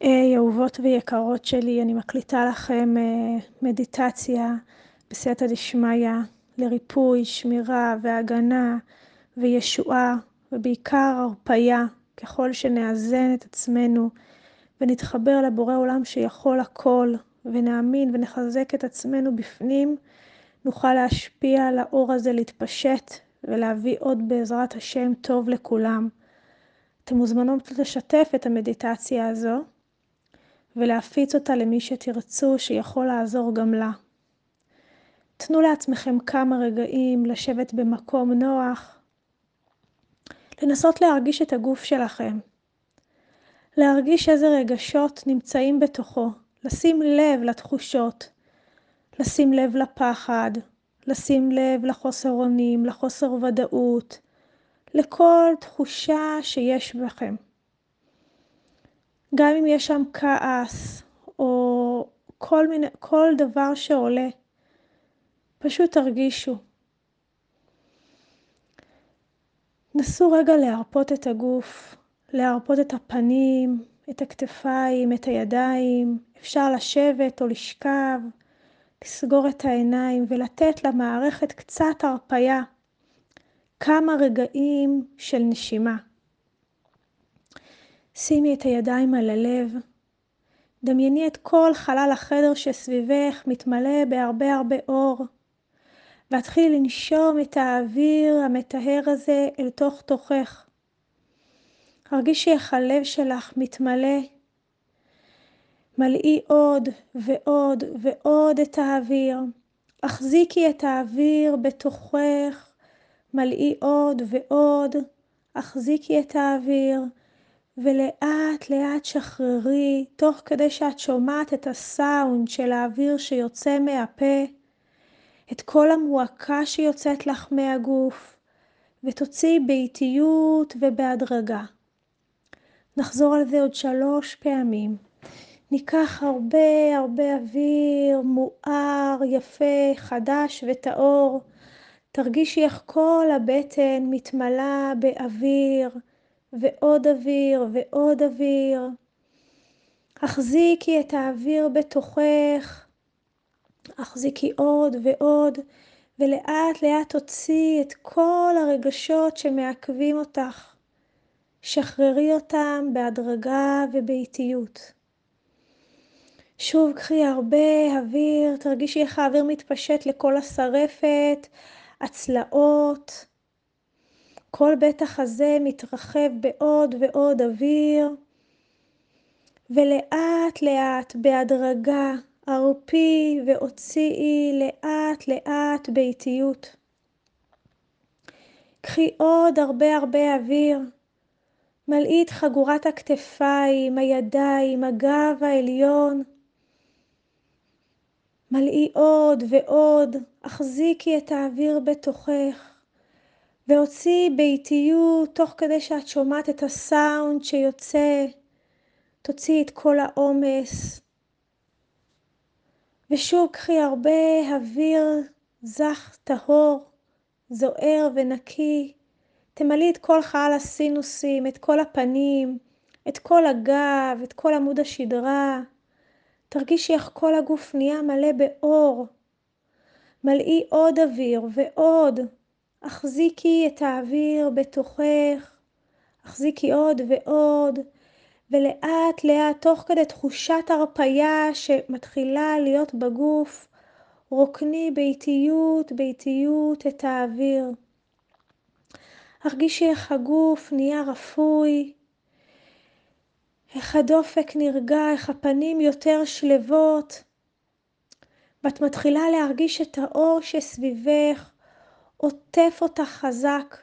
היי אהובות ויקרות שלי, אני מקליטה לכם מדיטציה בסייעתא דשמיא לריפוי, שמירה והגנה וישועה ובעיקר הרפיה ככל שנאזן את עצמנו ונתחבר לבורא עולם שיכול הכל ונאמין ונחזק את עצמנו בפנים, נוכל להשפיע על האור הזה להתפשט ולהביא עוד בעזרת השם טוב לכולם. אתם מוזמנות לשתף את המדיטציה הזו ולהפיץ אותה למי שתרצו שיכול לעזור גם לה. תנו לעצמכם כמה רגעים לשבת במקום נוח, לנסות להרגיש את הגוף שלכם, להרגיש איזה רגשות נמצאים בתוכו, לשים לב לתחושות, לשים לב לפחד, לשים לב לחוסר אונים, לחוסר ודאות, לכל תחושה שיש בכם. גם אם יש שם כעס או כל, מיני, כל דבר שעולה, פשוט תרגישו. נסו רגע להרפות את הגוף, להרפות את הפנים, את הכתפיים, את הידיים, אפשר לשבת או לשכב, לסגור את העיניים ולתת למערכת קצת הרפייה, כמה רגעים של נשימה. שימי את הידיים על הלב, דמייני את כל חלל החדר שסביבך מתמלא בהרבה הרבה אור, והתחילי לנשום את האוויר המטהר הזה אל תוך תוכך. הרגישי איך הלב שלך מתמלא. מלאי עוד ועוד ועוד את האוויר. החזיקי את האוויר בתוכך. מלאי עוד ועוד. החזיקי את האוויר. ולאט לאט שחררי, תוך כדי שאת שומעת את הסאונד של האוויר שיוצא מהפה, את כל המועקה שיוצאת לך מהגוף, ותוציאי באיטיות ובהדרגה. נחזור על זה עוד שלוש פעמים. ניקח הרבה הרבה אוויר מואר, יפה, חדש וטהור. תרגישי איך כל הבטן מתמלאה באוויר. ועוד אוויר ועוד אוויר. החזיקי את האוויר בתוכך, החזיקי עוד ועוד, ולאט לאט תוציאי את כל הרגשות שמעכבים אותך. שחררי אותם בהדרגה ובאיטיות. שוב קחי הרבה אוויר, תרגישי איך האוויר מתפשט לכל השרפת, הצלעות, כל בית החזה מתרחב בעוד ועוד אוויר, ולאט לאט, בהדרגה, ערפי והוציאי לאט לאט באיטיות. קחי עוד הרבה הרבה אוויר. מלאי את חגורת הכתפיים, הידיים, הגב העליון. מלאי עוד ועוד, החזיקי את האוויר בתוכך. והוציאי באיטיות, תוך כדי שאת שומעת את הסאונד שיוצא, תוציאי את כל העומס. ושוב קחי הרבה אוויר זך, טהור, זוהר ונקי. תמלאי את כל חלל הסינוסים, את כל הפנים, את כל הגב, את כל עמוד השדרה. תרגישי איך כל הגוף נהיה מלא באור. מלאי עוד אוויר ועוד. החזיקי את האוויר בתוכך, החזיקי עוד ועוד, ולאט לאט, תוך כדי תחושת הרפייה שמתחילה להיות בגוף, רוקני באיטיות, באיטיות את האוויר. הרגישי איך הגוף נהיה רפוי, איך הדופק נרגע, איך הפנים יותר שלוות, ואת מתחילה להרגיש את האור שסביבך עוטף אותך חזק,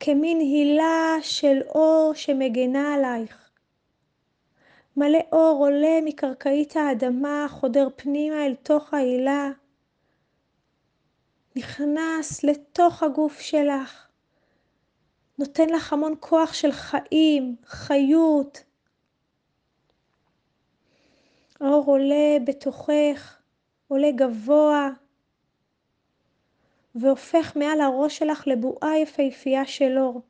כמין הילה של אור שמגנה עלייך. מלא אור עולה מקרקעית האדמה, חודר פנימה אל תוך ההילה, נכנס לתוך הגוף שלך, נותן לך המון כוח של חיים, חיות. האור עולה בתוכך, עולה גבוה. והופך מעל הראש שלך לבועה יפהפייה של אור.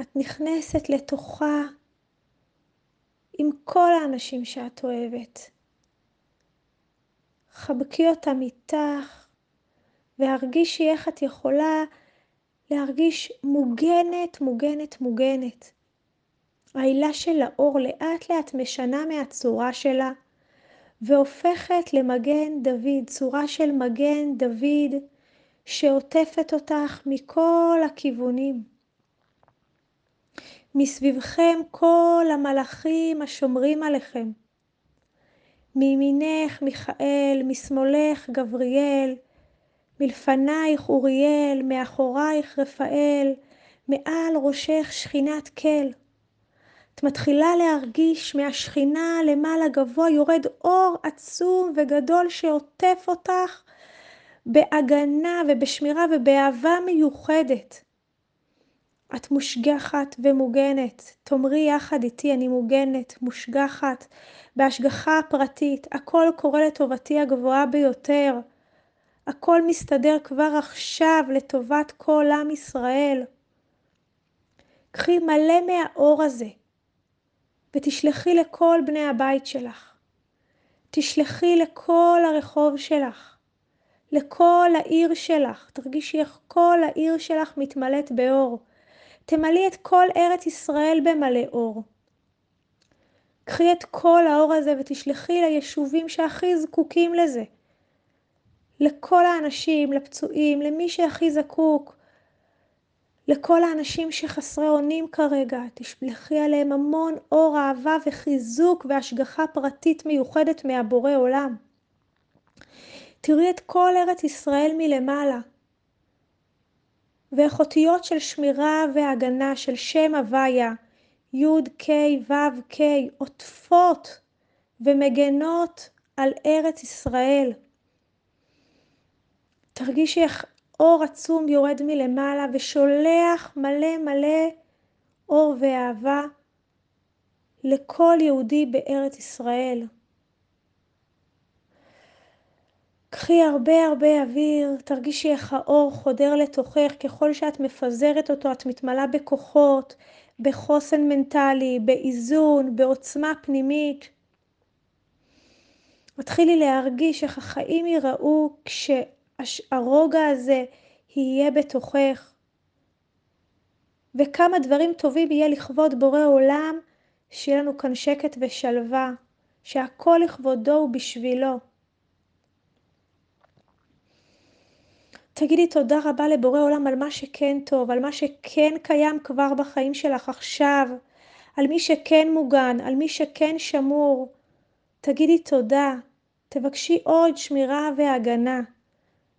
את נכנסת לתוכה עם כל האנשים שאת אוהבת. חבקי אותם איתך והרגישי איך את יכולה להרגיש מוגנת, מוגנת, מוגנת. העילה של האור לאט לאט משנה מהצורה שלה והופכת למגן דוד, צורה של מגן דוד שעוטפת אותך מכל הכיוונים. מסביבכם כל המלאכים השומרים עליכם. מימינך מיכאל, משמאלך גבריאל, מלפנייך אוריאל, מאחורייך רפאל, מעל ראשך שכינת כל. את מתחילה להרגיש מהשכינה למעלה גבוה יורד אור עצום וגדול שעוטף אותך בהגנה ובשמירה ובאהבה מיוחדת. את מושגחת ומוגנת. תאמרי יחד איתי, אני מוגנת, מושגחת, בהשגחה פרטית. הכל קורה לטובתי הגבוהה ביותר. הכל מסתדר כבר עכשיו לטובת כל עם ישראל. קחי מלא מהאור הזה ותשלחי לכל בני הבית שלך. תשלחי לכל הרחוב שלך, לכל העיר שלך. תרגישי איך כל העיר שלך מתמלאת באור. תמלאי את כל ארץ ישראל במלא אור. קחי את כל האור הזה ותשלחי ליישובים שהכי זקוקים לזה. לכל האנשים, לפצועים, למי שהכי זקוק, לכל האנשים שחסרי אונים כרגע, תשלחי עליהם המון אור, אהבה וחיזוק והשגחה פרטית מיוחדת מהבורא עולם. תראי את כל ארץ ישראל מלמעלה. ואיך אותיות של שמירה והגנה של שם הוויה, י' ק' ו' ק', עוטפות ומגנות על ארץ ישראל. תרגישי איך אור עצום יורד מלמעלה ושולח מלא מלא אור ואהבה לכל יהודי בארץ ישראל. קחי הרבה הרבה אוויר, תרגישי איך האור חודר לתוכך, ככל שאת מפזרת אותו את מתמלאה בכוחות, בחוסן מנטלי, באיזון, בעוצמה פנימית. מתחילי להרגיש איך החיים ייראו כשהרוגע הזה יהיה בתוכך. וכמה דברים טובים יהיה לכבוד בורא עולם, שיהיה לנו כאן שקט ושלווה, שהכל לכבודו ובשבילו. תגידי תודה רבה לבורא עולם על מה שכן טוב, על מה שכן קיים כבר בחיים שלך עכשיו, על מי שכן מוגן, על מי שכן שמור. תגידי תודה, תבקשי עוד שמירה והגנה.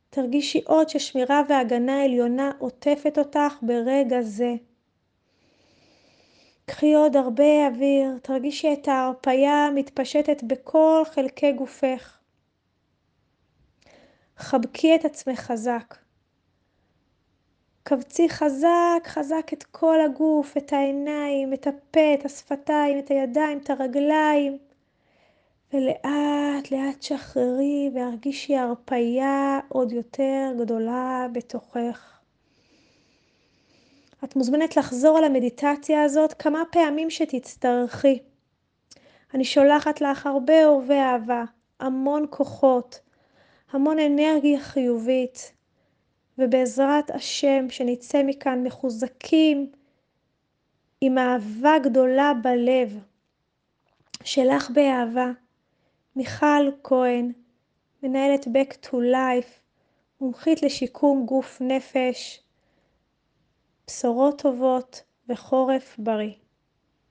תרגישי עוד ששמירה והגנה עליונה עוטפת אותך ברגע זה. קחי עוד הרבה אוויר, תרגישי את ההרפייה מתפשטת בכל חלקי גופך. חבקי את עצמך חזק. כווצי חזק חזק את כל הגוף, את העיניים, את הפה, את השפתיים, את הידיים, את הרגליים. ולאט לאט שחררי והרגישי הרפייה עוד יותר גדולה בתוכך. את מוזמנת לחזור על המדיטציה הזאת כמה פעמים שתצטרכי. אני שולחת לך הרבה אור ואהבה, המון כוחות, המון אנרגיה חיובית, ובעזרת השם שנצא מכאן מחוזקים עם אהבה גדולה בלב. שלך באהבה, מיכל כהן, מנהלת Back to Life, מומחית לשיקום גוף נפש, בשורות טובות וחורף בריא.